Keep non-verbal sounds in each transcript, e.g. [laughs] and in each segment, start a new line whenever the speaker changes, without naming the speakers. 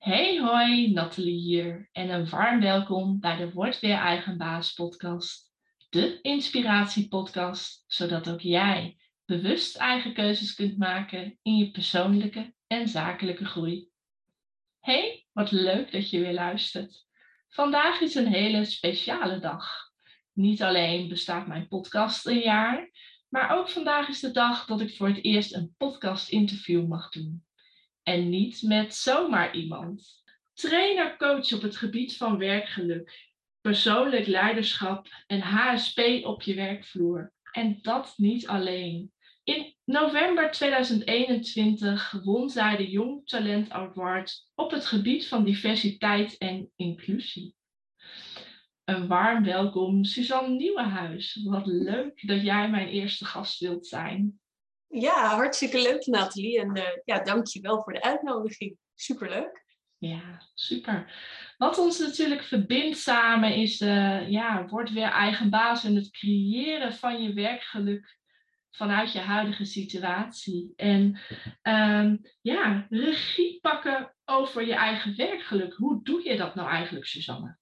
Hey hoi, Nathalie hier en een warm welkom bij de Word Weer Eigen Baas podcast. De inspiratiepodcast, zodat ook jij bewust eigen keuzes kunt maken in je persoonlijke en zakelijke groei. Hey, wat leuk dat je weer luistert. Vandaag is een hele speciale dag. Niet alleen bestaat mijn podcast een jaar, maar ook vandaag is de dag dat ik voor het eerst een podcast interview mag doen. En niet met zomaar iemand. Trainer coach op het gebied van werkgeluk, persoonlijk leiderschap en HSP op je werkvloer. En dat niet alleen. In november 2021 won zij de Jong Talent Award op het gebied van diversiteit en inclusie. Een warm welkom, Suzanne Nieuwenhuis. Wat leuk dat jij mijn eerste gast wilt zijn.
Ja, hartstikke leuk Nathalie. En uh, ja, dank je wel voor de uitnodiging. Superleuk.
Ja, super. Wat ons natuurlijk verbindt samen is, uh, ja, word weer eigen baas en het creëren van je werkgeluk vanuit je huidige situatie. En um, ja, regie pakken over je eigen werkgeluk. Hoe doe je dat nou eigenlijk, Suzanne?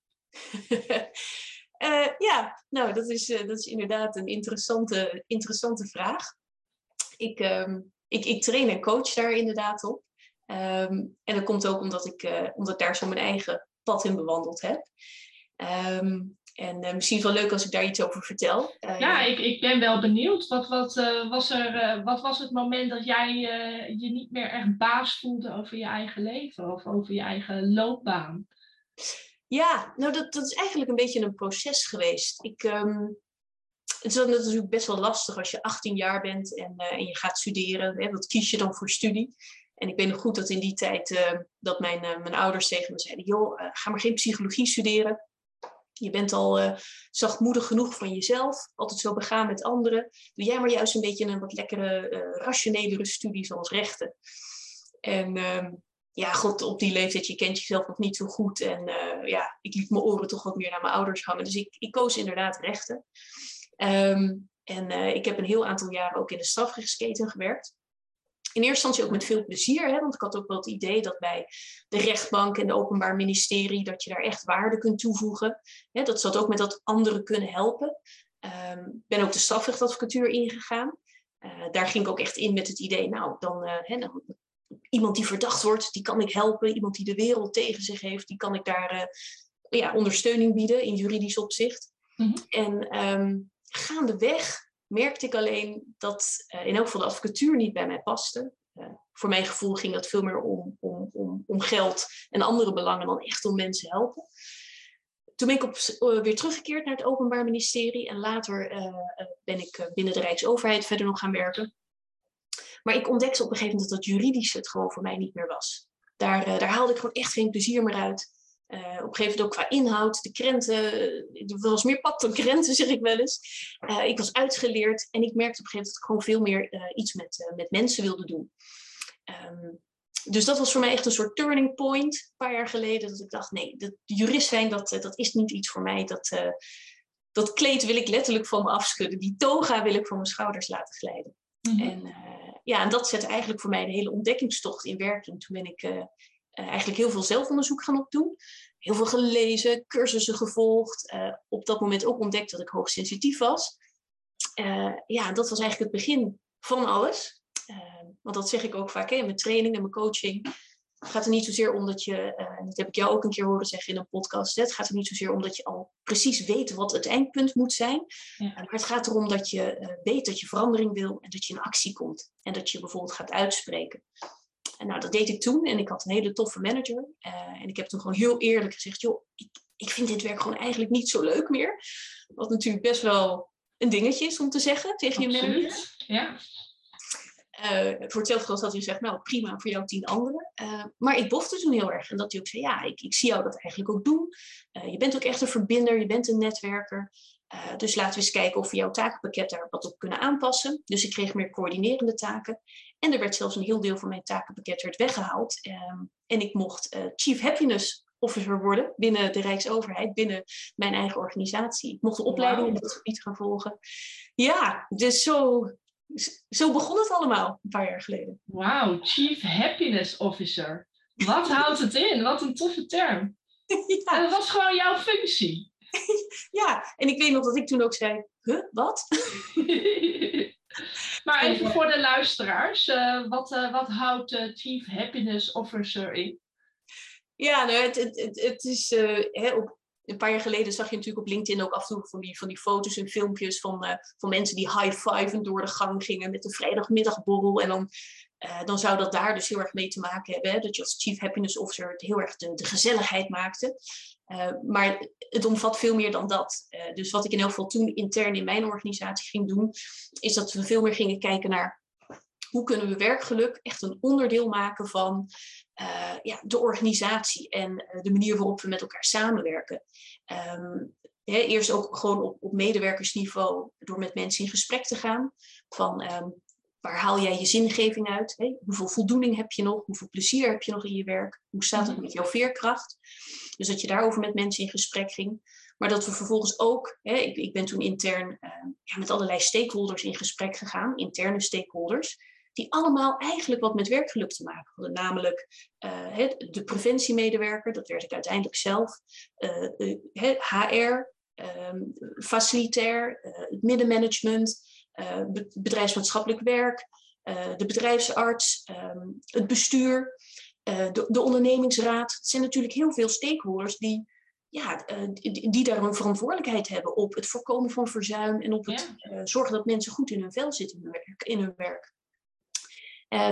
uh, [laughs] ja, nou, dat is, uh, dat is inderdaad een interessante, interessante vraag. Ik, um, ik, ik train en coach daar inderdaad op. Um, en dat komt ook omdat ik, uh, omdat ik daar zo mijn eigen pad in bewandeld heb. En uh, misschien wel leuk als ik daar iets over vertel.
Uh, ja, ik, ik ben wel benieuwd. Wat, wat, was er, wat was het moment dat jij je niet meer echt baas voelde over je eigen leven of over je eigen loopbaan?
Ja, nou dat, dat is eigenlijk een beetje een proces geweest. Ik, um, het is natuurlijk best wel lastig als je 18 jaar bent en, en je gaat studeren. Hè, wat kies je dan voor studie? En ik weet nog goed dat in die tijd dat mijn, mijn ouders tegen me zeiden... ga maar geen psychologie studeren je bent al zachtmoedig genoeg van jezelf, altijd zo begaan met anderen. Doe jij maar juist een beetje een wat lekkere, rationelere studie zoals rechten. En uh, ja, god, op die leeftijd, je kent jezelf nog niet zo goed. En ja, ik liet mijn oren toch wat meer naar mijn ouders hangen. Dus ik, ik koos inderdaad rechten. Um, en ik heb een heel aantal jaren ook in de strafrechtsketen gewerkt in eerste instantie ook met veel plezier, hè, want ik had ook wel het idee dat bij de rechtbank en de openbaar ministerie, dat je daar echt waarde kunt toevoegen. Hè, dat ze dat ook met dat anderen kunnen helpen. Ik um, ben ook de strafrechtadvocatuur ingegaan. Uh, daar ging ik ook echt in met het idee, nou, dan, uh, hè, iemand die verdacht wordt, die kan ik helpen. Iemand die de wereld tegen zich heeft, die kan ik daar ja, ondersteuning bieden in juridisch opzicht. Mm -hmm. En um, gaandeweg merkte ik alleen dat uh, in elk geval de advocatuur niet bij mij paste. Uh, voor mijn gevoel ging het veel meer om, om, om, om geld en andere belangen dan echt om mensen helpen. Toen ben ik op, uh, weer teruggekeerd naar het Openbaar Ministerie en later ben ik binnen de Rijksoverheid verder nog gaan werken. Maar ik ontdekte op een gegeven moment dat dat juridische het gewoon voor mij niet meer was. Daar, daar haalde ik gewoon echt geen plezier meer uit. Uh, op een gegeven moment ook qua inhoud, de krenten, er was meer pap dan krenten, [laughs] zeg ik wel eens. Uh, ik was uitgeleerd en ik merkte op een gegeven moment dat ik gewoon veel meer uh, iets met, met mensen wilde doen. Um, dus dat was voor mij echt een soort turning point, een paar jaar geleden, dat ik dacht, nee, de, de jurist zijn, dat, dat is niet iets voor mij. Dat, dat kleed wil ik letterlijk van me afschudden, die toga wil ik van mijn schouders laten glijden. Mm -hmm. En ja, en dat zette eigenlijk voor mij de hele ontdekkingstocht in werking. Toen ben ik uh, eigenlijk heel veel zelfonderzoek gaan opdoen. Heel veel gelezen, cursussen gevolgd. Uh, op dat moment ook ontdekt dat ik hoogsensitief was. Uh, ja, dat was eigenlijk het begin van alles. want dat zeg ik ook vaak hè, in mijn training en mijn coaching. Het gaat er niet zozeer om dat je, en dat heb ik jou ook een keer horen zeggen in een podcast, het gaat er niet zozeer om dat je al precies weet wat het eindpunt moet zijn. Ja. Maar het gaat erom dat je weet dat je verandering wil en dat je in actie komt. En dat je bijvoorbeeld gaat uitspreken. En nou, dat deed ik toen en ik had een hele toffe manager. Uh, en ik heb toen gewoon heel eerlijk gezegd, joh, ik, ik vind dit werk gewoon eigenlijk niet zo leuk meer. Wat natuurlijk best wel een dingetje is om te zeggen tegen Absoluut. je manager.
Ja.
Uh, voor hetzelfde geld had hij gezegd, nou prima, voor jou tien anderen. Uh, maar ik bofte toen heel erg. En dat hij ook zei, ja, ik, ik zie jou dat eigenlijk ook doen. Uh, je bent ook echt een verbinder, je bent een netwerker. Dus laten we eens kijken of we jouw takenpakket daar wat op kunnen aanpassen. Dus ik kreeg meer coördinerende taken. En er werd zelfs een heel deel van mijn takenpakket werd weggehaald. Um, en ik mocht uh, Chief Happiness Officer worden binnen de Rijksoverheid, binnen mijn eigen organisatie. Ik mocht de opleiding wow. in dat gebied gaan volgen. Ja, dus zo, zo begon het allemaal een paar jaar geleden.
Wauw, Chief Happiness Officer. Wat [laughs] houdt het in? Wat een toffe term. [laughs] Ja. En dat was gewoon jouw functie. [laughs]
Ja, en ik weet nog dat ik toen ook zei, huh, wat?
Maar even voor de luisteraars, uh, wat, uh, wat houdt uh, Chief Happiness Officer in?
Ja, nou, het, het, het, is hè, op, een paar jaar geleden zag je natuurlijk op LinkedIn ook af en toe van die, van die foto's en filmpjes van, van mensen die high-fiven door de gang gingen met de vrijdagmiddagborrel. En dan dan zou dat daar dus heel erg mee te maken hebben. Hè? Dat je als Chief Happiness Officer het heel erg de, de gezelligheid maakte. Uh, maar het omvat veel meer dan dat. Uh, dus wat ik in elk geval toen intern in mijn organisatie ging doen, is dat we veel meer gingen kijken naar hoe kunnen we werkgeluk echt een onderdeel maken van ja, de organisatie en de manier waarop we met elkaar samenwerken. Hè, eerst ook gewoon op, medewerkersniveau door met mensen in gesprek te gaan. Van um, Waar haal jij je zingeving uit? Hè? Hoeveel voldoening heb je nog? Hoeveel plezier heb je nog in je werk? Hoe staat het mhm. met jouw veerkracht? Dus dat je daarover met mensen in gesprek ging. Maar dat we vervolgens ook, hè, ik, ik, ben toen intern uh, ja, met allerlei stakeholders in gesprek gegaan, interne stakeholders, die allemaal eigenlijk wat met werkgeluk te maken hadden. Namelijk uh, de preventiemedewerker, dat werd ik uiteindelijk zelf, uh, HR, ehm, facilitair, het middenmanagement, bedrijfsmaatschappelijk werk, uh, de bedrijfsarts, um, het bestuur, uh, de, de, ondernemingsraad. Het zijn natuurlijk heel veel stakeholders die, ja, die, die, daar een verantwoordelijkheid hebben op het voorkomen van verzuim en op het zorgen dat mensen goed in hun vel zitten in hun werk. In hun werk.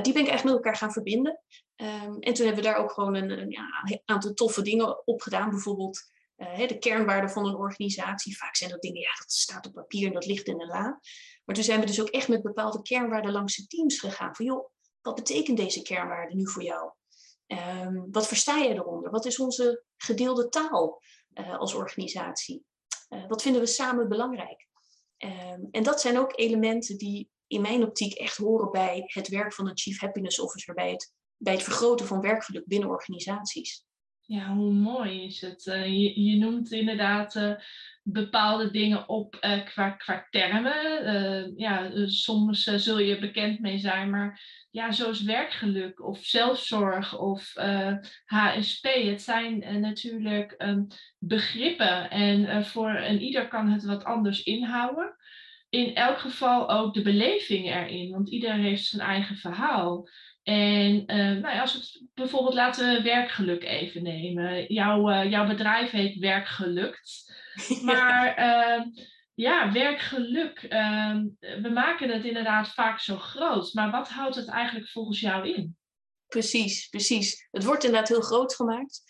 die ben ik echt met elkaar gaan verbinden. Um, en toen hebben we daar ook gewoon een, een ja, aantal toffe dingen op gedaan. Bijvoorbeeld uh, de kernwaarden van een organisatie. Vaak zijn dat dingen, ja, dat staat op papier en dat ligt in een la. Maar toen zijn we dus ook echt met bepaalde kernwaarden langs de teams gegaan. Van joh, wat betekent deze kernwaarde nu voor jou? Um, wat versta je eronder? Wat is onze gedeelde taal uh, als organisatie? Uh, wat vinden we samen belangrijk? Um, en dat zijn ook elementen die in mijn optiek echt horen bij het werk van een Chief Happiness Officer, bij het, bij het vergroten van werkgeluk binnen organisaties.
Ja, hoe mooi is het? Uh, je, noemt inderdaad uh, bepaalde dingen op uh, qua, qua termen. ja, soms zul je bekend mee zijn, maar ja, zoals werkgeluk of zelfzorg of HSP, het zijn natuurlijk um, begrippen en voor een ieder kan het wat anders inhouden. In elk geval ook de beleving erin, want iedereen heeft zijn eigen verhaal. En uh, nou ja, als we bijvoorbeeld laten we werkgeluk even nemen. Jouw, uh, jouw bedrijf heet Werkgelukt. [laughs] Maar uh, ja, werkgeluk, ehm, we maken het inderdaad vaak zo groot. Maar wat houdt het eigenlijk volgens jou in?
Precies, precies. Het wordt inderdaad heel groot gemaakt.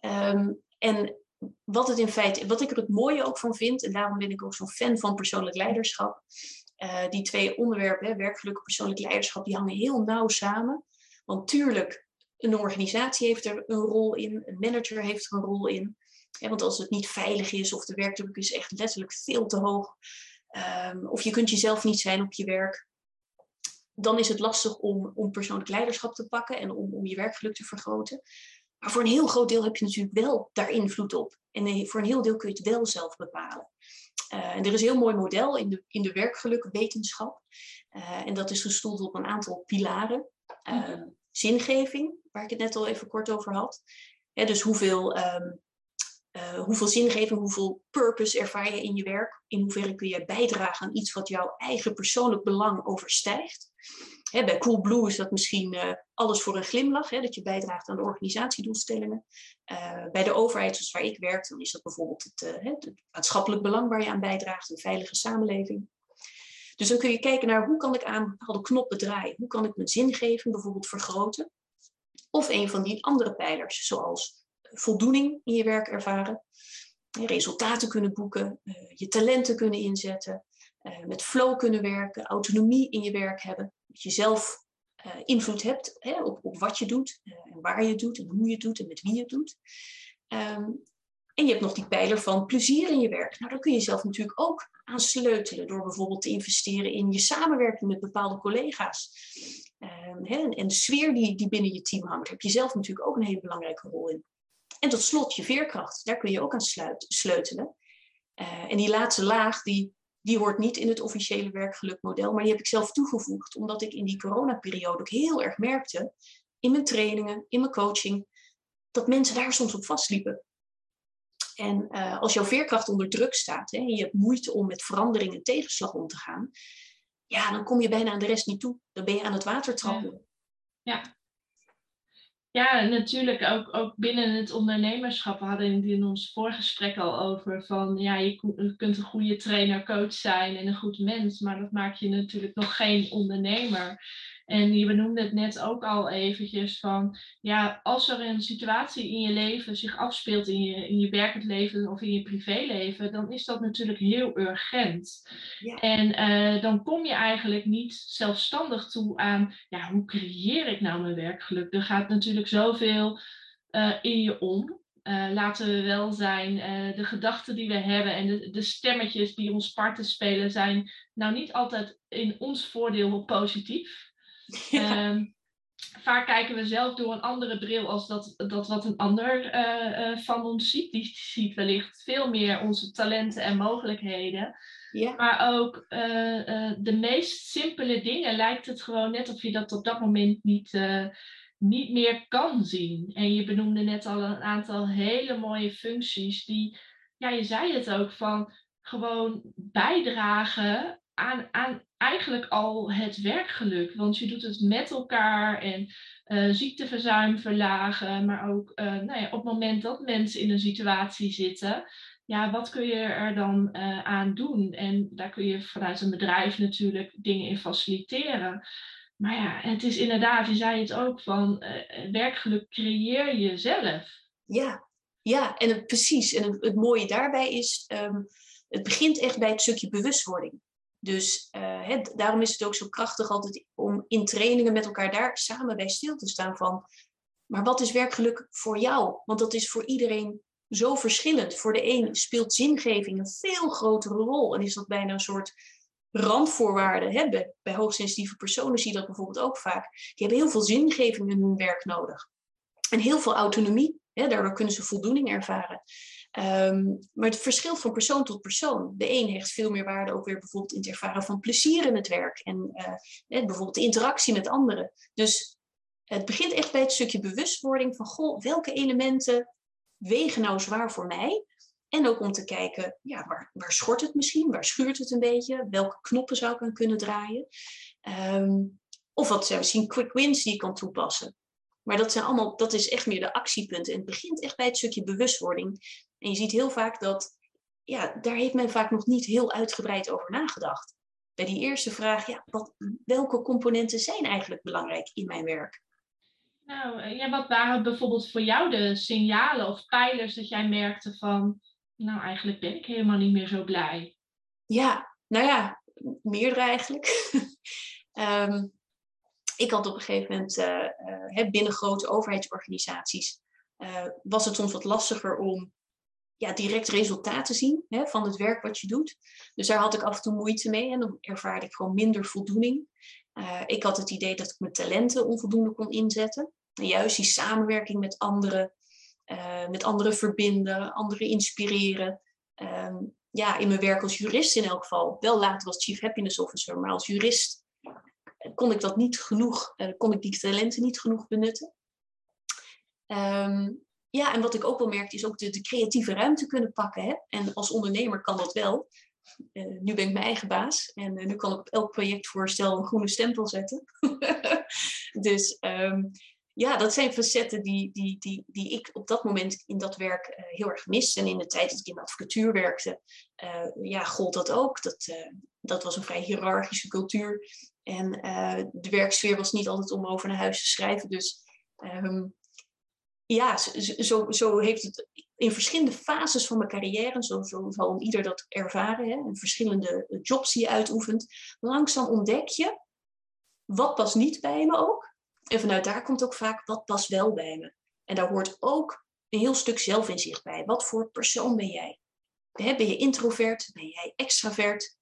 Um, en wat, het in feite, wat ik er het mooie ook van vind, en daarom ben ik ook zo'n fan van persoonlijk leiderschap, uh, die twee onderwerpen, hè, werkgeluk en persoonlijk leiderschap, die hangen heel nauw samen. Want tuurlijk, een organisatie heeft er een rol in, een manager heeft er een rol in. want als het niet veilig is of de werkdruk is echt letterlijk veel te hoog, um, of je kunt jezelf niet zijn op je werk, dan is het lastig om, om persoonlijk leiderschap te pakken en om, om je werkgeluk te vergroten. Maar voor een heel groot deel heb je natuurlijk wel daar invloed op. En voor een heel deel kun je het wel zelf bepalen. Uh, en er is een heel mooi model in de, in de werkgelukwetenschap. Uh, en dat is gestoeld op een aantal pilaren. Uh, zingeving, waar ik het net al even kort over had. dus hoeveel, um, hoeveel zingeving, hoeveel purpose ervaar je in je werk? In hoeverre kun je bijdragen aan iets wat jouw eigen persoonlijk belang overstijgt? Hè, bij Coolblue is dat misschien uh, alles voor een glimlach, hè, dat je bijdraagt aan de organisatiedoelstellingen. Uh, bij de overheid, zoals waar ik werk, dan is dat bijvoorbeeld het, uh, het, maatschappelijk belang waar je aan bijdraagt, een veilige samenleving. Dus dan kun je kijken naar hoe kan ik aan bepaalde knoppen draaien? Hoe kan ik mijn zingeving bijvoorbeeld vergroten? Of een van die andere pijlers, zoals voldoening in je werk ervaren, resultaten kunnen boeken, je talenten kunnen inzetten, met flow kunnen werken, autonomie in je werk hebben dat je zelf uh, invloed hebt hè, op, op wat je doet, uh, en waar je doet, en hoe je het doet en met wie je het doet. Um, en je hebt nog die pijler van plezier in je werk. Nou, daar kun je zelf natuurlijk ook aan sleutelen door bijvoorbeeld te investeren in je samenwerking met bepaalde collega's. Um, hè, en de sfeer die, die binnen je team hangt, daar heb je zelf natuurlijk ook een hele belangrijke rol in. En tot slot je veerkracht, daar kun je ook aan sleutelen. Uh, en die laatste laag, die, die hoort niet in het officiële werkgelukmodel, maar die heb ik zelf toegevoegd, omdat ik in die coronaperiode ook heel erg merkte in mijn trainingen, in mijn coaching, dat mensen daar soms op vastliepen. En uh, als jouw veerkracht onder druk staat hè, en je hebt moeite om met verandering en tegenslag om te gaan, ja, dan kom je bijna aan de rest niet toe. Dan ben je aan het water trappen.
Ja. Natuurlijk ook, ook binnen het ondernemerschap. Hadden het in ons voorgesprek al over van ja, je kunt een goede trainer, coach zijn en een goed mens, maar dat maakt je natuurlijk nog geen ondernemer. En je benoemde het net ook al eventjes van, ja, als er een situatie in je leven zich afspeelt, in je, in je werkend leven of in je privéleven, dan is dat natuurlijk heel urgent. Ja. En uh, dan kom je eigenlijk niet zelfstandig toe aan, ja, hoe creëer ik nou mijn werkgeluk? Er gaat natuurlijk zoveel uh, in je om. Uh, laten we wel zijn, uh, de gedachten die we hebben en de, de, stemmetjes die ons parten spelen, zijn nou niet altijd in ons voordeel positief. Ehm, vaak kijken we zelf door een andere bril als dat, dat wat een ander eh, eh, van ons ziet. Die ziet wellicht veel meer onze talenten en mogelijkheden. Ja. Maar ook uh, de meest simpele dingen lijkt het gewoon net of je dat op dat moment niet, niet meer kan zien. En je benoemde net al een aantal hele mooie functies die, ja, je zei het ook van gewoon bijdragen aan, eigenlijk al het werkgeluk. Want je doet het met elkaar en uh, ziekteverzuim verlagen. Maar ook uh, nou ja, op het moment dat mensen in een situatie zitten. Ja, wat kun je er dan uh, aan doen? En daar kun je vanuit een bedrijf natuurlijk dingen in faciliteren. Maar ja, het is inderdaad, je zei het ook, van werkgeluk creëer je zelf.
Ja, ja en precies. En het, mooie daarbij is, um, het begint echt bij het stukje bewustwording. Dus uh, daarom is het ook zo krachtig altijd om in trainingen met elkaar daar samen bij stil te staan van, maar wat is werkgeluk voor jou? Want dat is voor iedereen zo verschillend. Voor de een speelt zingeving een veel grotere rol en is dat bijna een soort randvoorwaarde. Bij, hoogsensitieve personen zie je dat bijvoorbeeld ook vaak. Die hebben heel veel zingeving in hun werk nodig. En heel veel autonomie. Daardoor kunnen ze voldoening ervaren. Um, maar het verschilt van persoon tot persoon. De een hecht veel meer waarde ook weer bijvoorbeeld in het ervaren van plezier in het werk. En uh, bijvoorbeeld de interactie met anderen. Dus het begint echt bij het stukje bewustwording van, goh, welke elementen wegen nou zwaar voor mij? En ook om te kijken, ja, waar, waar schort het misschien? Waar schuurt het een beetje? Welke knoppen zou ik aan kunnen draaien? Um, of wat zijn misschien quick wins die je kan toepassen. Maar dat, zijn allemaal, dat is echt meer de actiepunten. En het begint echt bij het stukje bewustwording. En je ziet heel vaak dat, ja, daar heeft men vaak nog niet heel uitgebreid over nagedacht. Bij die eerste vraag, ja, wat, welke componenten zijn eigenlijk belangrijk in mijn werk?
Nou, eh, ja, wat waren bijvoorbeeld voor jou de signalen of pijlers dat jij merkte van, nou eigenlijk ben ik helemaal niet meer zo blij?
Ja, nou ja, meerdere eigenlijk. um, [laughs] ik had op een gegeven moment uh, uh, binnen grote overheidsorganisaties, uh, was het soms wat lastiger om ja, direct resultaten te zien hè, van het werk wat je doet. Dus daar had ik af en toe moeite mee en dan ervaarde ik gewoon minder voldoening. ik had het idee dat ik mijn talenten onvoldoende kon inzetten. En juist die samenwerking met anderen, met anderen verbinden, anderen inspireren. Ehm, ja, in mijn werk als jurist in elk geval. Wel later als chief happiness officer, maar als jurist kon ik dat niet genoeg, uh, kon ik die talenten niet genoeg benutten. Um, ja, en wat ik ook wel merkte is ook de, de creatieve ruimte kunnen pakken. Hè? En als ondernemer kan dat wel. Uh, nu ben ik mijn eigen baas en uh, nu kan ik op elk projectvoorstel een groene stempel zetten. [laughs] dus um, ja, dat zijn facetten die, die, die, die ik op dat moment in dat werk uh, heel erg mis. En in de tijd dat ik in de advocatuur werkte, ja, gold dat ook. Dat, dat was een vrij hiërarchische cultuur. En de werksfeer was niet altijd om over naar huis te schrijven. Dus um, ja, zo, zo heeft het in verschillende fases van mijn carrière, zo, zo zal ieder dat ervaren, hè, in verschillende jobs die je uitoefent, langzaam ontdek je wat past niet bij me ook. En vanuit daar komt ook vaak wat past wel bij me. En daar hoort ook een heel stuk zelfinzicht bij. Wat voor persoon ben jij? Ben je introvert? Ben jij extravert?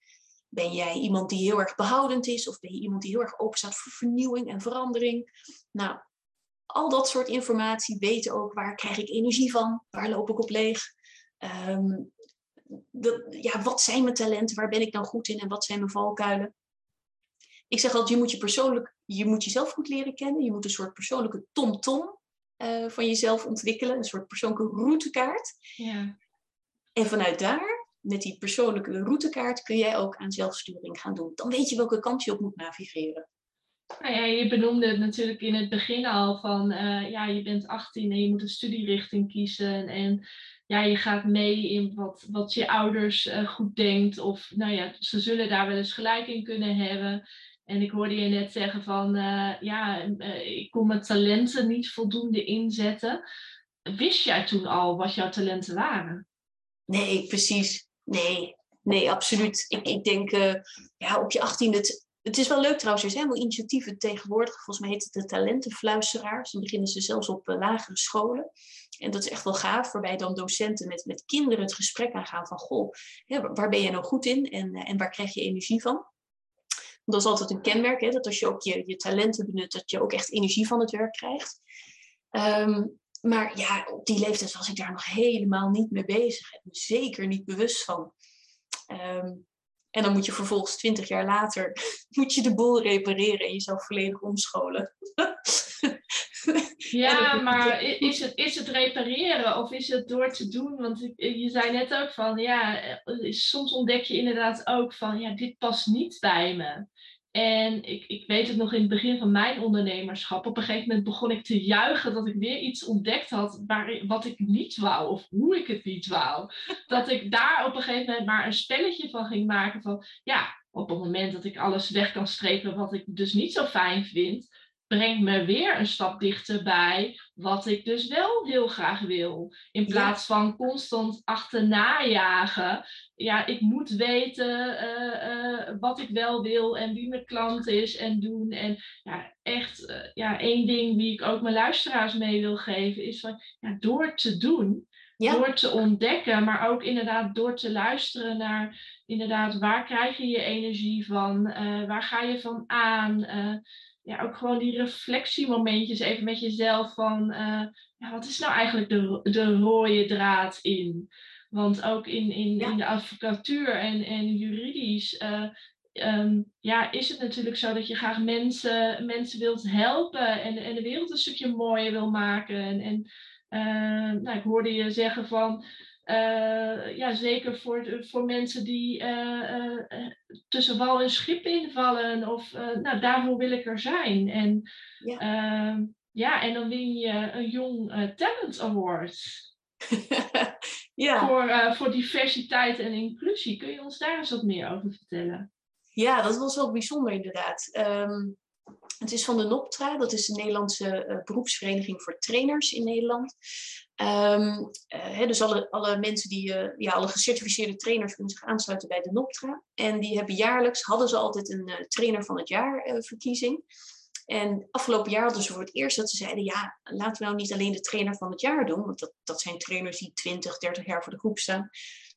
Ben jij iemand die heel erg behoudend is? Of ben je iemand die heel erg open staat voor vernieuwing en verandering? Nou, al dat soort informatie weten ook waar krijg ik energie van? Waar loop ik op leeg? Um, ja, wat zijn mijn talenten? Waar ben ik dan goed in? En wat zijn mijn valkuilen? ik zeg altijd, je moet, je, persoonlijk, je moet jezelf goed leren kennen. Je moet een soort persoonlijke tom-tom uh, van jezelf ontwikkelen. Een soort persoonlijke routekaart.
Ja.
En vanuit daar, met die persoonlijke routekaart, kun jij ook aan zelfsturing gaan doen. Dan weet je welke kant je op moet navigeren.
Nou ja, je benoemde het natuurlijk in het begin al van, uh, ja, je bent 18 en je moet een studierichting kiezen. En ja, je gaat mee in wat, wat je ouders uh, goed denkt. Of nou ja, ze zullen daar wel eens gelijk in kunnen hebben. En ik hoorde je net zeggen van, uh, ja, ik kon mijn talenten niet voldoende inzetten. Wist jij toen al wat jouw talenten waren?
Nee, precies. Nee, nee, absoluut. Ik, ik denk, ja, op je 18 het, is wel leuk trouwens, er zijn wel initiatieven tegenwoordig. Volgens mij heet het de talentenfluisteraars. Dan beginnen ze zelfs op lagere scholen. En dat is echt wel gaaf, waarbij dan docenten met, met kinderen het gesprek aangaan van, goh, waar ben je nou goed in en, en waar krijg je energie van? Dat is altijd een kenmerk, hè, dat als je ook je, je talenten benut, dat je ook echt energie van het werk krijgt. Ehm, maar ja, op die leeftijd was ik daar nog helemaal niet mee bezig. En zeker niet bewust van. Ehm, en dan moet je vervolgens twintig jaar later [laughs] moet je de boel repareren en jezelf volledig omscholen. [laughs]
Ja, maar is het, is het repareren of is het door te doen? Want je zei net ook van, ja, eh, soms ontdek je inderdaad ook van, ja, dit past niet bij me. En ik, ik weet het nog in het begin van mijn ondernemerschap. Op een gegeven moment begon ik te juichen dat ik weer iets ontdekt had waar, wat ik niet wou of hoe ik het niet wou. [laughs] Dat ik daar op een gegeven moment maar een spelletje van ging maken van ja, op het moment dat ik alles weg kan strepen wat ik dus niet zo fijn vind, brengt me weer een stap dichter bij wat ik dus wel heel graag wil. In plaats van constant achterna jagen. Ja, ik moet weten eh, eh, wat ik wel wil en wie mijn klant is en doen. En ja, echt uh, ja, één ding wie ik ook mijn luisteraars mee wil geven is van ja, door te doen. Door te ontdekken, maar ook inderdaad door te luisteren naar inderdaad waar krijg je je energie van, waar ga je van aan ja, ook gewoon die reflectiemomentjes even met jezelf van uh, ja, wat is nou eigenlijk de, de rode draad in? Want ook in, in, in de advocatuur en, en juridisch uh, um, ja, is het natuurlijk zo dat je graag mensen, mensen wilt helpen en, en de wereld een stukje mooier wil maken. En, en uh, nou, ik hoorde je zeggen van uh, ja, zeker voor, voor mensen die uh, uh, tussen wal en schip invallen. Of nou, daarvoor wil ik er zijn. En ja, ehm, ja en dan win je een Jong Talent Award. [laughs] ja. voor, voor diversiteit en inclusie. Kun je ons daar eens wat meer over vertellen?
Ja, dat was wel bijzonder inderdaad. Um, het is van de NOPTRA, dat is de Nederlandse beroepsvereniging voor trainers in Nederland. Um, dus alle, alle mensen die, uh, ja, alle gecertificeerde trainers kunnen zich aansluiten bij de NOPTRA. En die hebben jaarlijks, hadden ze altijd een uh, trainer van het jaar uh, verkiezing. En afgelopen jaar hadden ze voor het eerst dat ze zeiden, ja, laten we nou niet alleen de trainer van het jaar doen, want dat, dat zijn trainers die 20, 30 jaar voor de groep staan.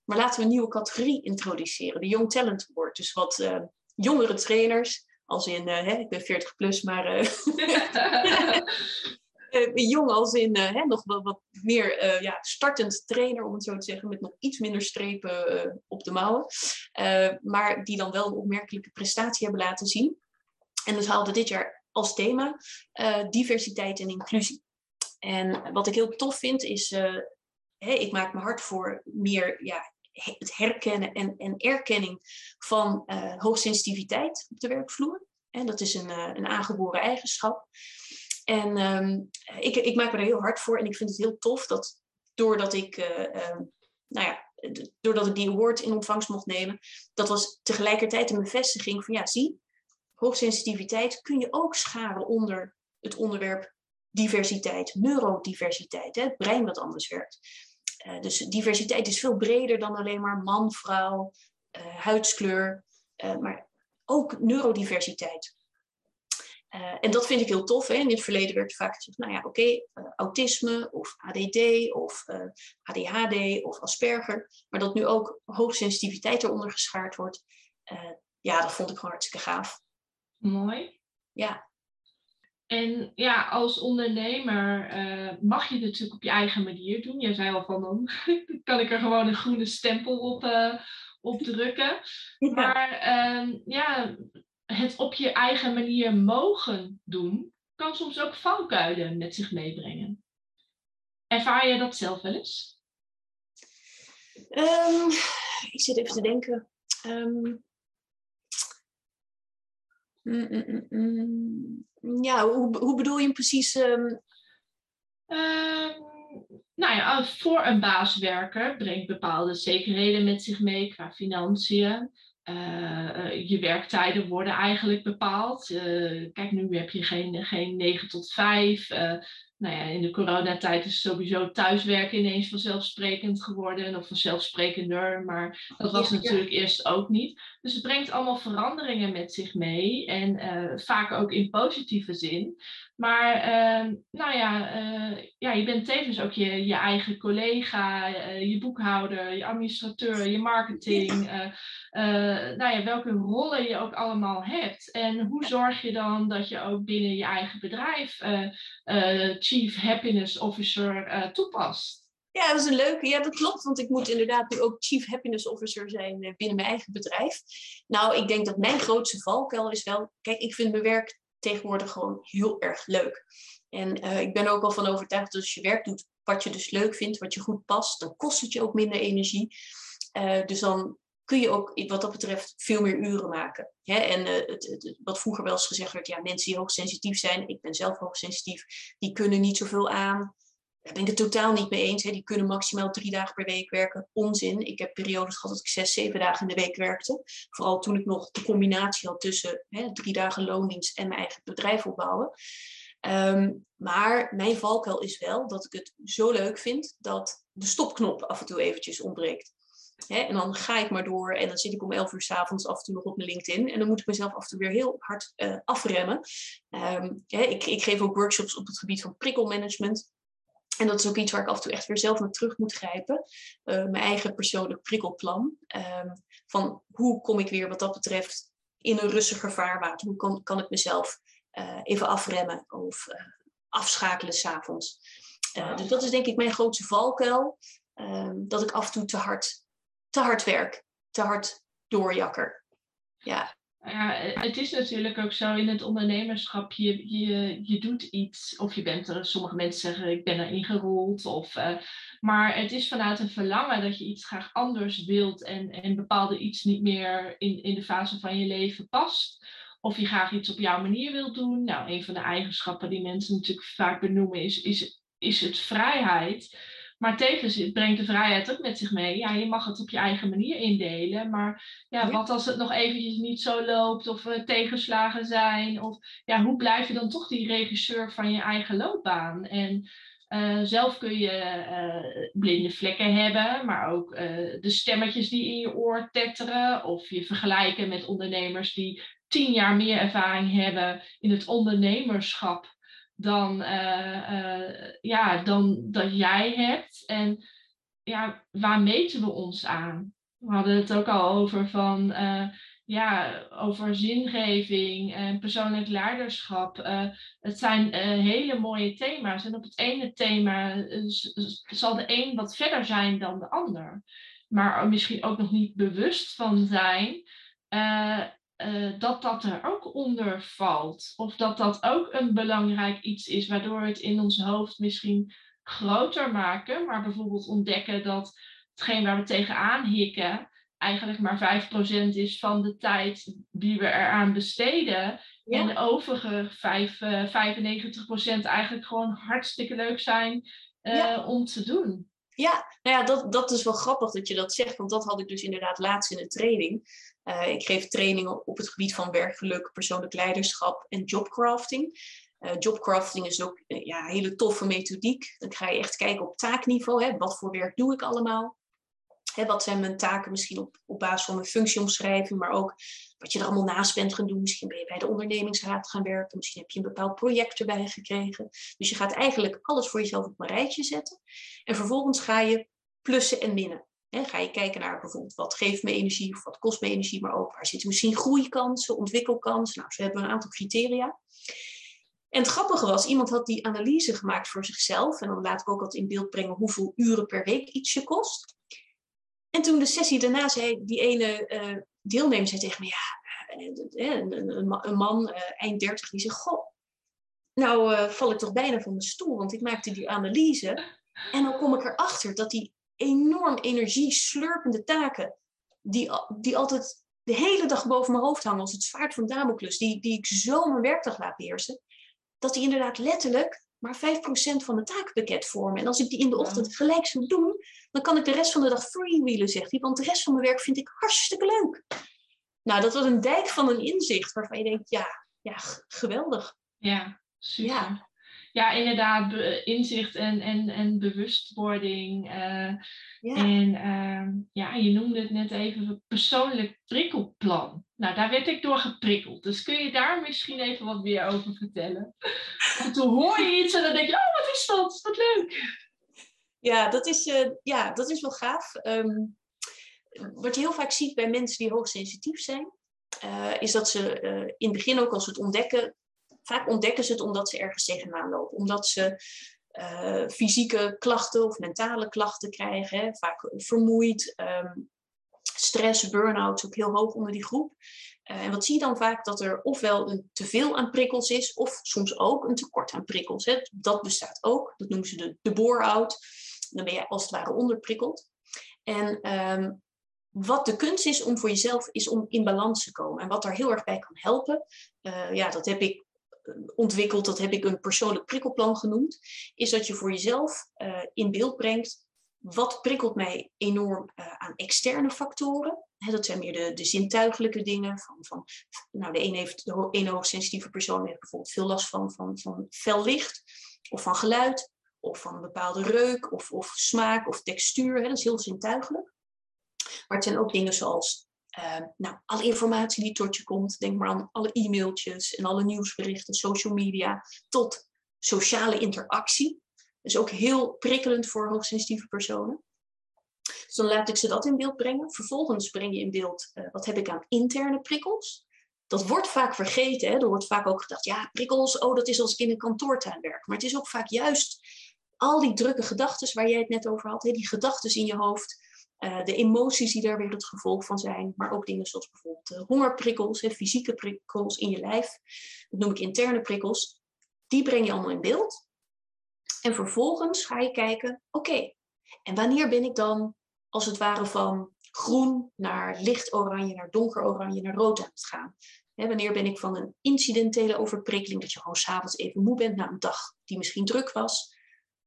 Maar laten we een nieuwe categorie introduceren, de Young Talent Award. Dus wat jongere trainers, als in, hè, ik ben 40 plus, maar uh, [laughs] [laughs] jong als in uh, hè, nog wel wat meer uh, ja, startend trainer, om het zo te zeggen, met nog iets minder strepen op de mouwen. maar die dan wel een opmerkelijke prestatie hebben laten zien. En dus haalde dit jaar als thema diversiteit en inclusie. En wat ik heel tof vind is, ik maak me hard voor meer ja, het herkennen en, en erkenning van hoogsensitiviteit op de werkvloer. En dat is een, een aangeboren eigenschap. En ehm, ik, ik maak me er heel hard voor en ik vind het heel tof dat doordat ik, uh, nou ja, doordat ik die award in ontvangst mocht nemen, dat was tegelijkertijd een bevestiging van ja, zie, hoogsensitiviteit kun je ook scharen onder het onderwerp diversiteit, neurodiversiteit, hè, het brein wat anders werkt. Uh, dus diversiteit is veel breder dan alleen maar man, vrouw, uh, huidskleur, maar ook neurodiversiteit. Uh, en dat vind ik heel tof. Hè? In het verleden werd vaak gezegd, nou ja, oké, okay, uh, autisme of ADD of uh, eh, ADHD of Asperger. Maar dat nu ook hoogsensitiviteit eronder geschaard wordt. ja, dat vond ik gewoon hartstikke gaaf.
Mooi.
Ja.
En ja, als ondernemer mag je het natuurlijk op je eigen manier doen. Jij zei al van, dan [laughs] kan ik er gewoon een groene stempel op, op drukken. Ja. Maar ehm, ja het op je eigen manier mogen doen, kan soms ook valkuilen met zich meebrengen. Ervaar je dat zelf wel eens?
Um, ik zit even te denken. Um, mm, mm, mm, ja, hoe, hoe bedoel je precies? Um...
nou ja, voor een baas werken brengt bepaalde zekerheden met zich mee qua financiën. Uh, je werktijden worden eigenlijk bepaald. Uh, kijk, nu heb je geen, geen 9 tot 5. Nou ja, in de coronatijd is sowieso thuiswerken ineens vanzelfsprekend geworden of vanzelfsprekender, maar dat was natuurlijk eerst ook niet. Dus het brengt allemaal veranderingen met zich mee en uh, vaak ook in positieve zin. Maar uh, nou ja, uh, ja, je bent tevens ook je, je eigen collega, je boekhouder, je administrateur, je marketing. nou ja, welke rollen je ook allemaal hebt. En hoe zorg je dan dat je ook binnen je eigen bedrijf Chief Happiness Officer uh, toepast.
Ja, dat is een leuke. Ja, dat klopt. Want ik moet inderdaad nu ook Chief Happiness Officer zijn eh, binnen mijn eigen bedrijf. Nou, ik denk dat mijn grootste valkuil is wel... Kijk, ik vind mijn werk tegenwoordig gewoon heel erg leuk. En uh, ik ben ook al van overtuigd dat als je werk doet wat je dus leuk vindt, wat je goed past, dan kost het je ook minder energie. Dus dan kun je ook wat dat betreft veel meer uren maken. Hè? En uh, het, wat vroeger wel eens gezegd werd, ja, mensen die hoogsensitief zijn, ik ben zelf hoogsensitief, die kunnen niet zoveel aan. Daar ben ik het totaal niet mee eens. Hè? Die kunnen maximaal drie dagen per week werken. Onzin. Ik heb periodes gehad dat ik zes, zeven dagen in de week werkte. Vooral toen ik nog de combinatie had tussen hè, drie dagen loondienst en mijn eigen bedrijf opbouwen. Um, maar mijn valkuil is wel dat ik het zo leuk vind dat de stopknop af en toe eventjes ontbreekt. Hè, en dan ga ik maar door en dan zit ik om 11 uur s'avonds af en toe nog op mijn LinkedIn. En dan moet ik mezelf af en toe weer heel hard uh, afremmen. Um, hè, ik, ik geef ook workshops op het gebied van prikkelmanagement. En dat is ook iets waar ik af en toe echt weer zelf naar terug moet grijpen. Uh, mijn eigen persoonlijk prikkelplan. Um, van hoe kom ik weer wat dat betreft in een rustiger vaarwater? Hoe kan, kan ik mezelf uh, even afremmen of afschakelen s'avonds? dus dat is denk ik mijn grootste valkuil. Um, dat ik af en toe te hard te hard werk, te hard doorjakker. Ja.
Het is natuurlijk ook zo in het ondernemerschap, je, je, je doet iets of je bent er, sommige mensen zeggen ik ben erin gerold. Of, uh, maar het is vanuit een verlangen dat je iets graag anders wilt en, en bepaalde iets niet meer in, in de fase van je leven past. Of je graag iets op jouw manier wilt doen. Nou, een van de eigenschappen die mensen natuurlijk vaak benoemen is, is, is het vrijheid. Maar tevens brengt de vrijheid ook met zich mee. Ja, je mag het op je eigen manier indelen. Maar ja, wat als het nog eventjes niet zo loopt of er tegenslagen zijn? Of ja, hoe blijf je dan toch die regisseur van je eigen loopbaan? En uh, zelf kun je uh, blinde vlekken hebben, maar ook uh, de stemmetjes die in je oor tetteren. Of je vergelijken met ondernemers die tien jaar meer ervaring hebben in het ondernemerschap dan, uh, ja, dan dat jij hebt. En ja, waar meten we ons aan? We hadden het ook al over van uh, ja, over zingeving en persoonlijk leiderschap. het zijn hele mooie thema's. En op het ene thema zal de een wat verder zijn dan de ander. Maar misschien ook nog niet bewust van zijn. Eh, dat dat er ook onder valt. Of dat dat ook een belangrijk iets is, waardoor we het in ons hoofd misschien groter maken, maar bijvoorbeeld ontdekken dat hetgeen waar we tegenaan hikken eigenlijk maar 5% is van de tijd die we eraan besteden. En de overige 5, uh, 95% eigenlijk gewoon hartstikke leuk zijn uh, om te doen.
Ja, nou ja, dat, dat is wel grappig dat je dat zegt, want dat had ik dus inderdaad laatst in een training. Uh, ik geef trainingen op het gebied van werkgeluk, persoonlijk leiderschap en jobcrafting. Uh, jobcrafting is ook uh, ja, een hele toffe methodiek. Dan ga je echt kijken op taakniveau. Hè, wat voor werk doe ik allemaal? Hè, wat zijn mijn taken misschien op, op basis van mijn functieomschrijving, maar ook wat je er allemaal naast bent gaan doen. Misschien ben je bij de ondernemingsraad gaan werken. Misschien heb je een bepaald project erbij gekregen. Dus je gaat eigenlijk alles voor jezelf op een rijtje zetten. En vervolgens ga je plussen en minnen. Ga je kijken naar bijvoorbeeld wat geeft me energie of wat kost me energie, maar ook waar zitten misschien groeikansen, ontwikkelkansen. Nou, zo hebben een aantal criteria. En het grappige was, iemand had die analyse gemaakt voor zichzelf. En dan laat ik ook wat in beeld brengen hoeveel uren per week iets je kost. En toen de sessie daarna zei die ene uh, deelnemer zei tegen me, ja, een, een, een man, eind 30, die zegt: Goh, nou val ik toch bijna van mijn stoel, want ik maakte die analyse. En dan kom ik erachter dat die enorm energieslurpende taken, die, die altijd de hele dag boven mijn hoofd hangen als het zwaard van Damocles, die, die ik zo mijn werkdag laat beheersen, dat die inderdaad letterlijk maar 5% van het taakpakket vormen. En als ik die in de ochtend gelijk zou doen, dan kan ik de rest van de dag freewheelen, zegt hij. Want de rest van mijn werk vind ik hartstikke leuk. Nou, dat was een dijk van een inzicht waarvan je denkt, ja, ja geweldig.
Ja, super. Ja ja, inderdaad, inzicht en, en, en bewustwording. Uh, ja. En uh, ja, je noemde het net even persoonlijk prikkelplan. Nou, daar werd ik door geprikkeld. Dus kun je daar misschien even wat meer over vertellen? [laughs] Want toen hoor je iets en dan denk je, oh, wat is dat? Wat leuk.
Ja, dat is, uh, ja, dat is wel gaaf. Um, wat je heel vaak ziet bij mensen die hoogsensitief zijn, uh, is dat ze in het begin ook als ze het ontdekken, vaak ontdekken ze het omdat ze ergens tegenaan lopen. Omdat ze uh, fysieke klachten of mentale klachten krijgen. Hè, vaak vermoeid, um, stress, burn-out ook heel hoog onder die groep. Uh, en wat zie je dan vaak? Dat er ofwel een teveel aan prikkels is, of soms ook een tekort aan prikkels. Hè. Dat bestaat ook. Dat noemen ze de, de bore-out. Dan ben je als het ware onderprikkeld. En um, wat de kunst is om voor jezelf, is om in balans te komen. En wat daar heel erg bij kan helpen, uh, ja, dat heb ik ontwikkeld, dat heb ik een persoonlijk prikkelplan genoemd, is dat je voor jezelf uh, in beeld brengt wat prikkelt mij enorm uh, aan externe factoren. Dat zijn meer de, de zintuigelijke dingen. Van, van, nou, de ene, heeft, de ene hoogsensitieve persoon heeft bijvoorbeeld veel last van, van, van fel licht, of van geluid, of van een bepaalde reuk, of, of smaak, of textuur. Dat is heel zintuigelijk. Maar het zijn ook dingen zoals uh, nou, alle informatie die tot je komt, denk maar aan alle e-mailtjes en alle nieuwsberichten, social media, tot sociale interactie. Dus ook heel prikkelend voor hoogsensitieve personen. Dus dan laat ik ze dat in beeld brengen. Vervolgens breng je in beeld uh, wat heb ik aan interne prikkels. Dat wordt vaak vergeten. Hè? Er wordt vaak ook gedacht, ja, prikkels, oh, dat is als ik in een kantoortuin werk. Maar het is ook vaak juist al die drukke gedachten waar jij het net over had. Hè? Die gedachten in je hoofd uh, de emoties die daar weer het gevolg van zijn, maar ook dingen zoals bijvoorbeeld uh, hongerprikkels, fysieke prikkels in je lijf, dat noem ik interne prikkels, die breng je allemaal in beeld. En vervolgens ga je kijken, oké, en wanneer ben ik dan als het ware van groen naar licht oranje, naar donker oranje, naar rood aan het gaan? Hè, wanneer ben ik van een incidentele overprikkeling, dat je gewoon s'avonds even moe bent na een dag die misschien druk was,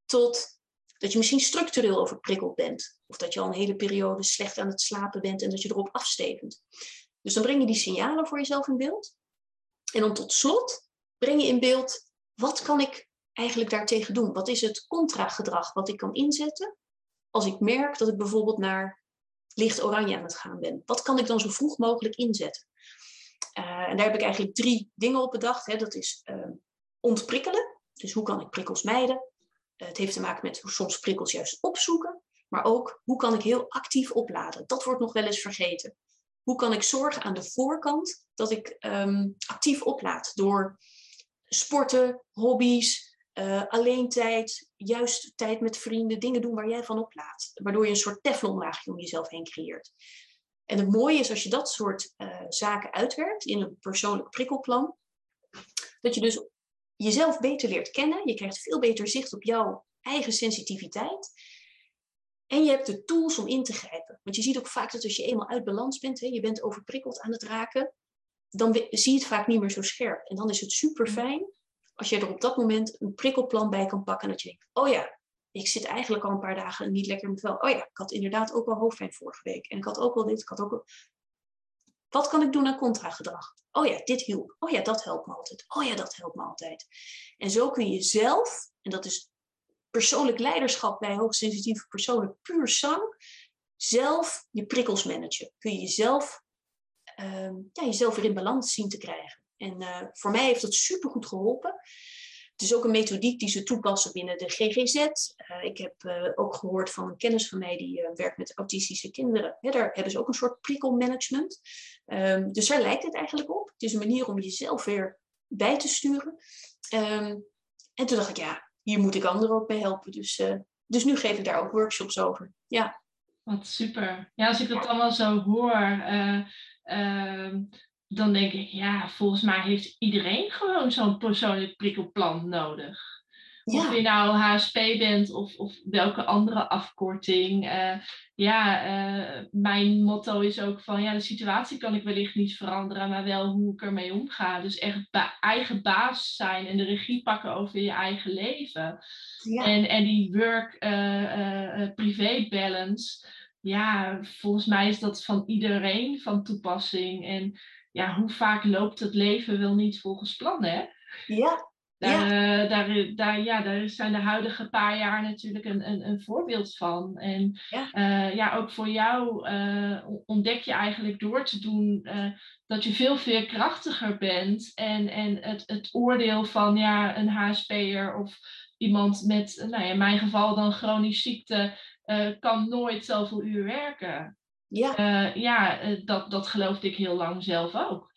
tot dat je misschien structureel overprikkeld bent. Of dat je al een hele periode slecht aan het slapen bent en dat je erop afstevend. Dus dan breng je die signalen voor jezelf in beeld. En dan tot slot breng je in beeld, wat kan ik eigenlijk daartegen doen? Wat is het contragedrag wat ik kan inzetten als ik merk dat ik bijvoorbeeld naar licht oranje aan het gaan ben? Wat kan ik dan zo vroeg mogelijk inzetten? Uh, en daar heb ik eigenlijk drie dingen op bedacht. Hè. Dat is uh, ontprikkelen. Dus hoe kan ik prikkels mijden? Het heeft te maken met soms prikkels juist opzoeken, maar ook hoe kan ik heel actief opladen. Dat wordt nog wel eens vergeten. Hoe kan ik zorgen aan de voorkant dat ik um, actief oplaad door sporten, hobby's, uh, alleen tijd, juist tijd met vrienden, dingen doen waar jij van oplaadt. Waardoor je een soort teflonlaagje om jezelf heen creëert. En het mooie is als je dat soort uh, zaken uitwerkt in een persoonlijk prikkelplan, dat je dus jezelf beter leert kennen. Je krijgt veel beter zicht op jouw eigen sensitiviteit. En je hebt de tools om in te grijpen. Want je ziet ook vaak dat als je eenmaal uit balans bent, hè, je bent overprikkeld aan het raken, dan zie je het vaak niet meer zo scherp. En dan is het super fijn als je er op dat moment een prikkelplan bij kan pakken. En dat je denkt, oh ja, ik zit eigenlijk al een paar dagen niet lekker met wel. Oh ja, ik had inderdaad ook wel hoofdpijn vorige week. En ik had ook wel dit, ik had ook wel... Wat kan ik doen aan contragedrag? Oh ja, dit hielp. Oh ja, dat helpt me altijd. Oh ja, dat helpt me altijd. En zo kun je zelf, en dat is persoonlijk leiderschap bij hoogsensitieve personen, puur zang, zelf je prikkels managen. Kun je jezelf, uh, ja, jezelf weer in balans zien te krijgen. En uh, voor mij heeft dat supergoed geholpen. Het is ook een methodiek die ze toepassen binnen de GGZ. Eh, ik heb uh, ook gehoord van een kennis van mij die uh, werkt met autistische kinderen. Daar hebben ze ook een soort prikkelmanagement. Um, dus daar lijkt het eigenlijk op. Het is een manier om jezelf weer bij te sturen. Um, en toen dacht ik, ja, hier moet ik anderen ook bij helpen. Dus, dus nu geef ik daar ook workshops over. Ja.
Wat super. Ja, als ik het allemaal zo hoor. Uh, dan denk ik, ja, volgens mij heeft iedereen gewoon zo'n persoonlijk prikkelplan nodig. Of je nou HSP bent of, of welke andere afkorting. Uh, ja, uh, mijn motto is ook van ja, de situatie kan ik wellicht niet veranderen, maar wel hoe ik ermee omga. Dus echt ba eigen baas zijn en de regie pakken over je eigen leven. Ja. En, en die work-privé uh, balance, ja, volgens mij is dat van iedereen van toepassing. En ja, hoe vaak loopt het leven wel niet volgens plan, hè?
Ja,
daar, ja. Eh, daar, daar, ja, daar zijn de huidige paar jaar natuurlijk een, een, een voorbeeld van. En ja, uh, ja ook voor jou uh, ontdek je eigenlijk door te doen dat je veel veerkrachtiger bent. En, en het, het oordeel van ja, een HSP'er of iemand met, nou ja, in mijn geval dan chronische ziekte, kan nooit zoveel uur werken. Ja, ja dat, dat geloofde ik heel lang zelf ook.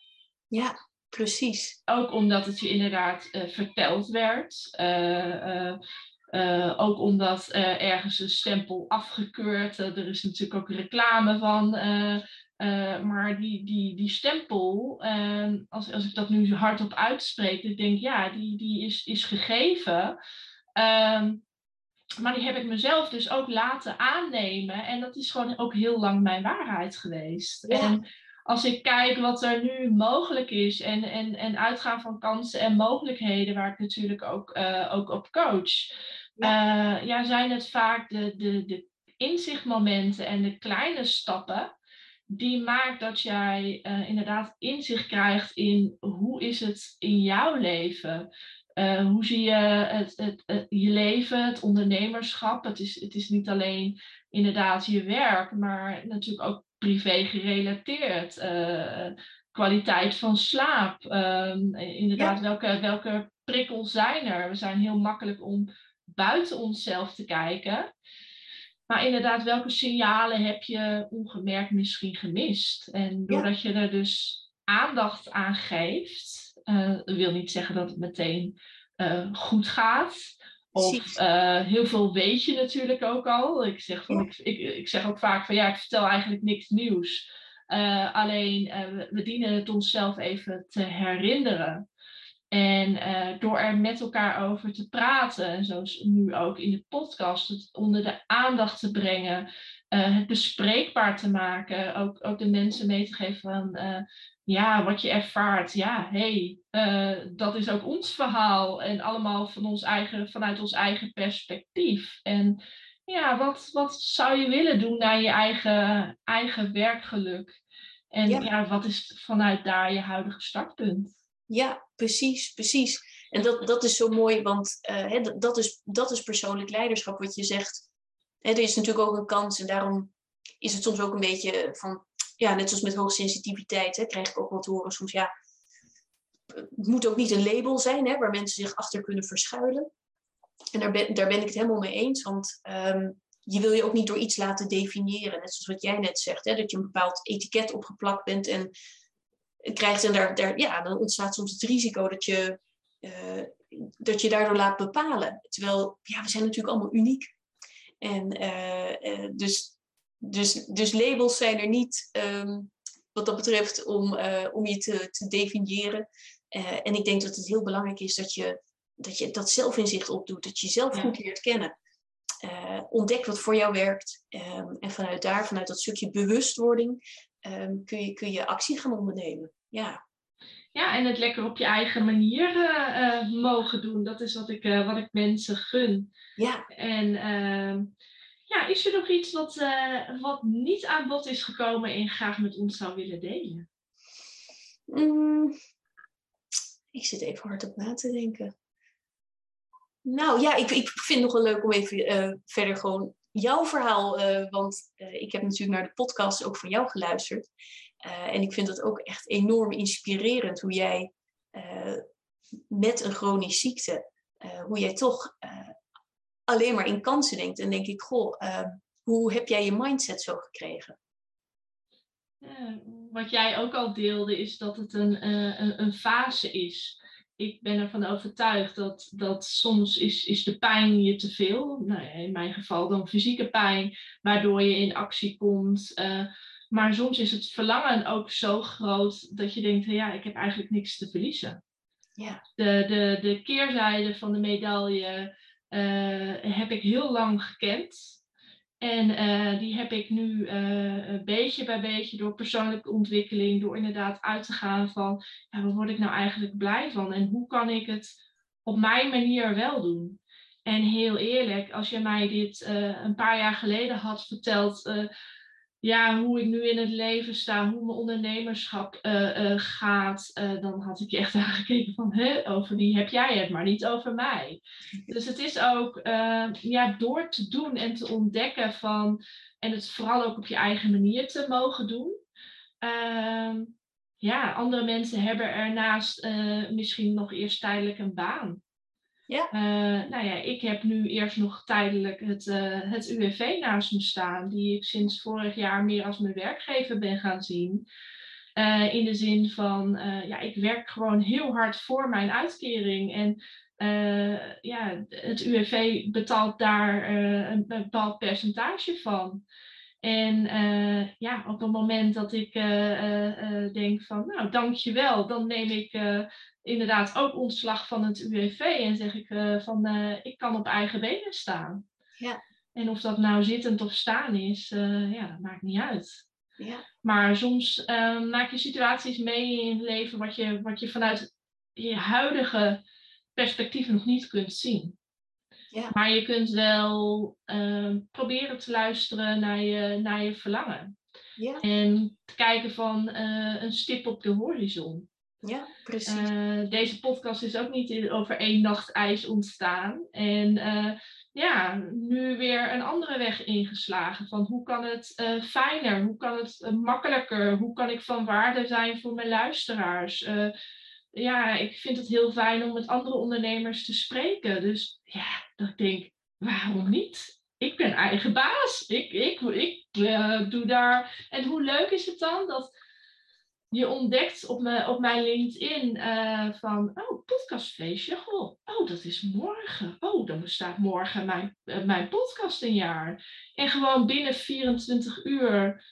Ja, Precies.
Ook omdat het je inderdaad uh, verteld werd. Uh, ook omdat ergens een stempel afgekeurd. er is natuurlijk ook reclame van. maar die, die, die stempel, ehm, als, als ik dat nu hardop uitspreek, ik denk ja, die, die is, is gegeven. Ehm, maar die heb ik mezelf dus ook laten aannemen. En dat is gewoon ook heel lang mijn waarheid geweest. Ja. En als ik kijk wat er nu mogelijk is en, en, en uitgaan van kansen en mogelijkheden, waar ik natuurlijk ook, uh, ook op coach, ja. Uh, ja, zijn het vaak de, de, de inzichtmomenten en de kleine stappen die maakt dat jij uh, inderdaad inzicht krijgt in hoe is het in jouw leven. Uh, hoe zie je het, het, het, je leven, het ondernemerschap? Het is, het is niet alleen inderdaad je werk, maar natuurlijk ook privé gerelateerd. Uh, kwaliteit van slaap. Um, inderdaad, welke, welke prikkels zijn er? We zijn heel makkelijk om buiten onszelf te kijken. Maar inderdaad, welke signalen heb je ongemerkt misschien gemist? En doordat je er dus aandacht aan geeft, uh, wil niet zeggen dat het meteen uh, goed gaat. Of uh, heel veel weet je natuurlijk ook al. Ik zeg, van, ik, ik, ik, zeg ook vaak van ja, ik vertel eigenlijk niks nieuws. Uh, alleen uh, we dienen het onszelf even te herinneren. En door er met elkaar over te praten, en zoals nu ook in de podcast, het onder de aandacht te brengen, het bespreekbaar te maken, ook, ook de mensen mee te geven van ja, wat je ervaart, ja, hé, hey, uh, dat is ook ons verhaal en allemaal van ons eigen, vanuit ons eigen perspectief. En ja, wat, wat zou je willen doen naar je eigen, eigen werkgeluk? En ja. ja. wat is vanuit daar je huidige startpunt?
Ja, precies, precies. En dat, dat is zo mooi, want uh, dat, is, dat is persoonlijk leiderschap, wat je zegt. Er is natuurlijk ook een kans en daarom is het soms ook een beetje van ja, net zoals met hoogsensitiviteit, hè, krijg ik ook te horen soms, ja, het moet ook niet een label zijn hè, waar mensen zich achter kunnen verschuilen. En daar ben, daar ben ik het helemaal mee eens, want um, je wil je ook niet door iets laten definiëren. Net zoals wat jij net zegt, hè, dat je een bepaald etiket opgeplakt bent en krijgt. En daar, daar, ja, dan ontstaat soms het risico dat je, uh, dat je daardoor laat bepalen. Terwijl, ja, we zijn natuurlijk allemaal uniek. En uh, uh, dus dus, dus labels zijn er niet um, wat dat betreft om, uh, om je te, te definiëren. Uh, en ik denk dat het heel belangrijk is dat je dat, je dat zelfinzicht opdoet, dat je jezelf ja. goed leert kennen. Uh, ontdek wat voor jou werkt. Um, en vanuit daar, vanuit dat stukje bewustwording, um, kun, je, kun je actie gaan ondernemen. Ja.
Ja, en het lekker op je eigen manier mogen doen. Dat is wat ik, wat ik mensen gun. Ja. En ja, is er nog iets wat, uh, wat niet aan bod is gekomen en graag met ons zou willen delen?
Mm, ik zit even hard op na te denken. Nou ja, ik, ik vind het nog wel leuk om even uh, verder gewoon jouw verhaal, uh, want ik heb natuurlijk naar de podcast ook van jou geluisterd. en ik vind het ook echt enorm inspirerend hoe jij met een chronische ziekte, hoe jij toch alleen maar in kansen denkt. En denk ik, goh, uh, hoe heb jij je mindset zo gekregen?
wat jij ook al deelde, is dat het een, uh, een, een, fase is. Ik ben ervan overtuigd dat, dat soms is, is de pijn je te veel. Nou, in mijn geval dan fysieke pijn, waardoor je in actie komt. Maar soms is het verlangen ook zo groot dat je denkt, ja, ik heb eigenlijk niks te verliezen.
Ja.
De, de, de keerzijde van de medaille heb ik heel lang gekend. En uh, die heb ik nu uh, beetje bij beetje door persoonlijke ontwikkeling, door inderdaad uit te gaan van ja, waar word ik nou eigenlijk blij van en hoe kan ik het op mijn manier wel doen. En heel eerlijk, als je mij dit een paar jaar geleden had verteld, ja, hoe ik nu in het leven sta, hoe mijn ondernemerschap uh, uh, gaat, uh, dan had ik je echt [laughs] aangekeken van, hè, over die heb jij het, maar niet over mij. Dus het is ook ja, door te doen en te ontdekken van, en het vooral ook op je eigen manier te mogen doen. Ehm, ja, andere mensen hebben ernaast misschien nog eerst tijdelijk een baan.
Ja.
Uh, nou ja, ik heb nu eerst nog tijdelijk het, uh, het UWV naast me staan, die ik sinds vorig jaar meer als mijn werkgever ben gaan zien. Uh, in de zin van, ja, ik werk gewoon heel hard voor mijn uitkering. En ja, het UWV betaalt daar een bepaald percentage van. En ja, op het moment dat ik denk van, nou, dankjewel, dan neem ik inderdaad ook ontslag van het UWV en zeg ik uh, van uh, ik kan op eigen benen staan.
Ja.
En of dat nou zittend of staan is, uh, ja, dat maakt niet uit.
Ja.
Maar soms maak je situaties mee in het leven wat je, wat je vanuit je huidige perspectief nog niet kunt zien.
Ja.
Maar je kunt wel proberen te luisteren naar je, naar je verlangen.
Ja.
En te kijken van een stip op de horizon.
Ja, precies.
Uh, deze podcast is ook niet over één nacht ijs ontstaan. En uh, ja, nu weer een andere weg ingeslagen. Van hoe kan het uh, fijner, hoe kan het makkelijker, hoe kan ik van waarde zijn voor mijn luisteraars. ja, ik vind het heel fijn om met andere ondernemers te spreken. Dus ja, dat ik denk, waarom niet? Ik ben eigen baas. Ik, ik, ik doe daar. En hoe leuk is het dan dat je ontdekt op, me, op mijn LinkedIn uh, van, oh, podcastfeestje, goh, oh, dat is morgen. Oh, dan bestaat morgen mijn, uh, mijn podcast een jaar. En gewoon binnen 24 uur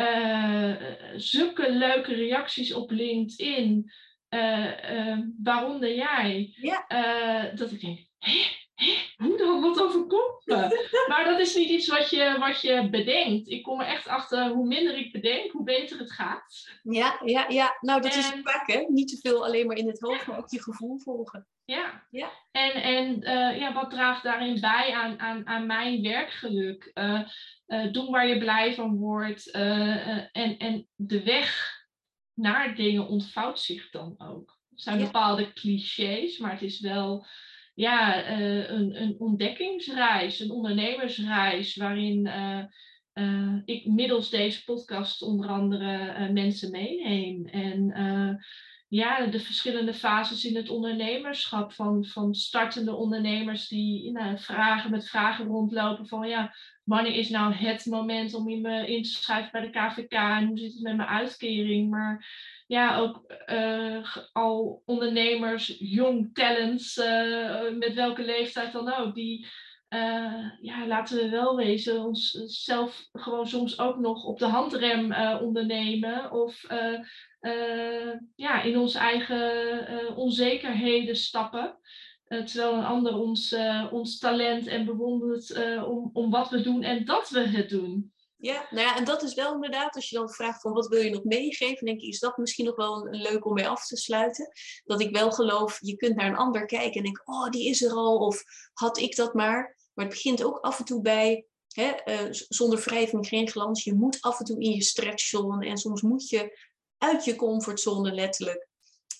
uh, zulke leuke reacties op LinkedIn, waaronder jij,
ja.
dat ik denk, hé, hoe dan? Wat overkomt me? maar dat is niet iets wat je, wat je bedenkt. Ik kom er echt achter, hoe minder ik bedenk, hoe beter het gaat.
Ja, ja, ja. nou dat is het vaak, hè? Niet te veel alleen maar in het hoofd, maar ook je gevoel volgen.
Ja,
ja.
en, en uh, ja, wat draagt daarin bij aan, aan, aan mijn werkgeluk? Uh, uh, doen waar je blij van wordt. en, en de weg naar dingen ontvouwt zich dan ook. Er zijn bepaalde clichés, maar het is wel ja, uh, een, een ontdekkingsreis, een ondernemersreis, waarin uh, uh, ik middels deze podcast onder andere mensen meeneem. En ja, de verschillende fases in het ondernemerschap van, van startende ondernemers die nou, vragen met vragen rondlopen van ja, wanneer is nou het moment om in me in te schrijven bij de KVK en hoe zit het met mijn uitkering? Maar ja, ook uh, al ondernemers, jong talents, uh, met welke leeftijd dan ook, die, uh, ja, laten we wel wezen, onszelf gewoon soms ook nog op de handrem ondernemen of ja, in onze eigen onzekerheden stappen. terwijl een ander ons, ons talent en bewondert om, om wat we doen en dat we het doen.
Ja, nou ja, en dat is wel inderdaad, als je dan vraagt van wat wil je nog meegeven, denk ik, is dat misschien nog wel een, leuk om mee af te sluiten. Dat ik wel geloof, je kunt naar een ander kijken en denk, oh, die is er al, of had ik dat maar. Maar het begint ook af en toe bij, hè, uh, zonder wrijving geen glans, je moet af en toe in je stretchzone en soms moet je uit je comfortzone letterlijk,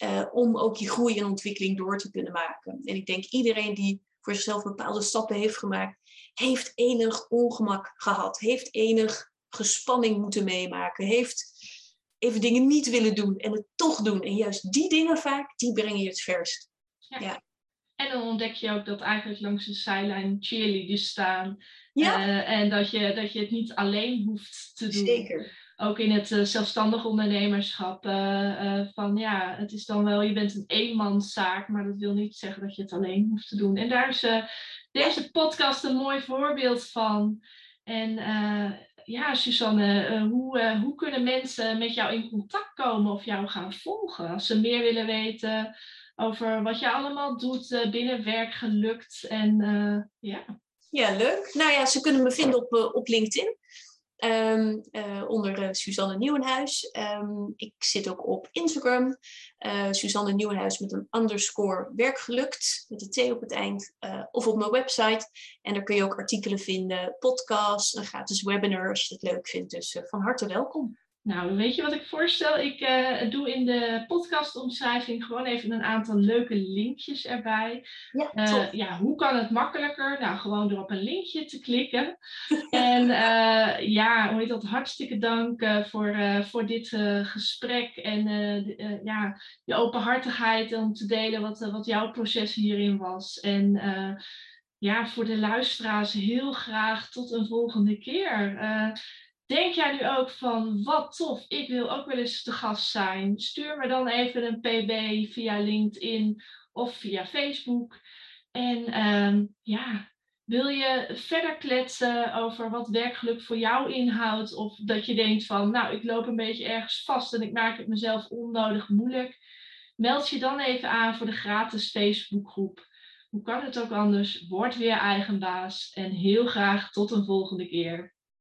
uh, om ook je groei en ontwikkeling door te kunnen maken. En ik denk iedereen die voor zichzelf bepaalde stappen heeft gemaakt, heeft enig ongemak gehad, heeft enig gespanning moeten meemaken, heeft even dingen niet willen doen en het toch doen. En juist die dingen vaak, die brengen je het verst. Ja. ja.
En dan ontdek je ook dat eigenlijk langs de zijlijn cheerleaders staan.
Ja.
Uh, en dat je, dat je het niet alleen hoeft te doen.
Zeker.
Ook in het uh, zelfstandig ondernemerschap. Uh, van ja, het is dan wel, je bent een eenmanszaak, maar dat wil niet zeggen dat je het alleen hoeft te doen. En daar is deze podcast een mooi voorbeeld van. En ja, Suzanne, hoe, hoe kunnen mensen met jou in contact komen of jou gaan volgen als ze meer willen weten over wat je allemaal doet binnen werk gelukt en ja.
Ja, leuk. Nou ja, ze kunnen me vinden op, op LinkedIn. Um, uh, onder uh, Suzanne Nieuwenhuis. Um, ik zit ook op Instagram. Uh, Suzanne Nieuwenhuis met een underscore werkgelukt. Met een T op het eind. of op mijn website. En daar kun je ook artikelen vinden, podcasts, een gratis webinar als je het leuk vindt. Dus van harte welkom.
Nou, weet je wat ik voorstel? Ik uh, doe in de podcastomschrijving gewoon even een aantal leuke linkjes erbij. Ja, uh, ja, hoe kan het makkelijker? Nou, gewoon door op een linkje te klikken. [laughs] en uh, ja, hoe heet dat? Hartstikke dank voor, voor dit gesprek en ja, je openhartigheid om te delen wat, wat jouw proces hierin was. En ja, voor de luisteraars heel graag tot een volgende keer. Denk jij nu ook van wat tof, ik wil ook wel eens te gast zijn? Stuur me dan even een pb via LinkedIn of via Facebook. En um, ja, wil je verder kletsen over wat werkgeluk voor jou inhoudt? Of dat je denkt van, nou, ik loop een beetje ergens vast en ik maak het mezelf onnodig moeilijk. Meld je dan even aan voor de gratis Facebookgroep. Hoe kan het ook anders? Word weer eigenbaas en heel graag tot een volgende keer.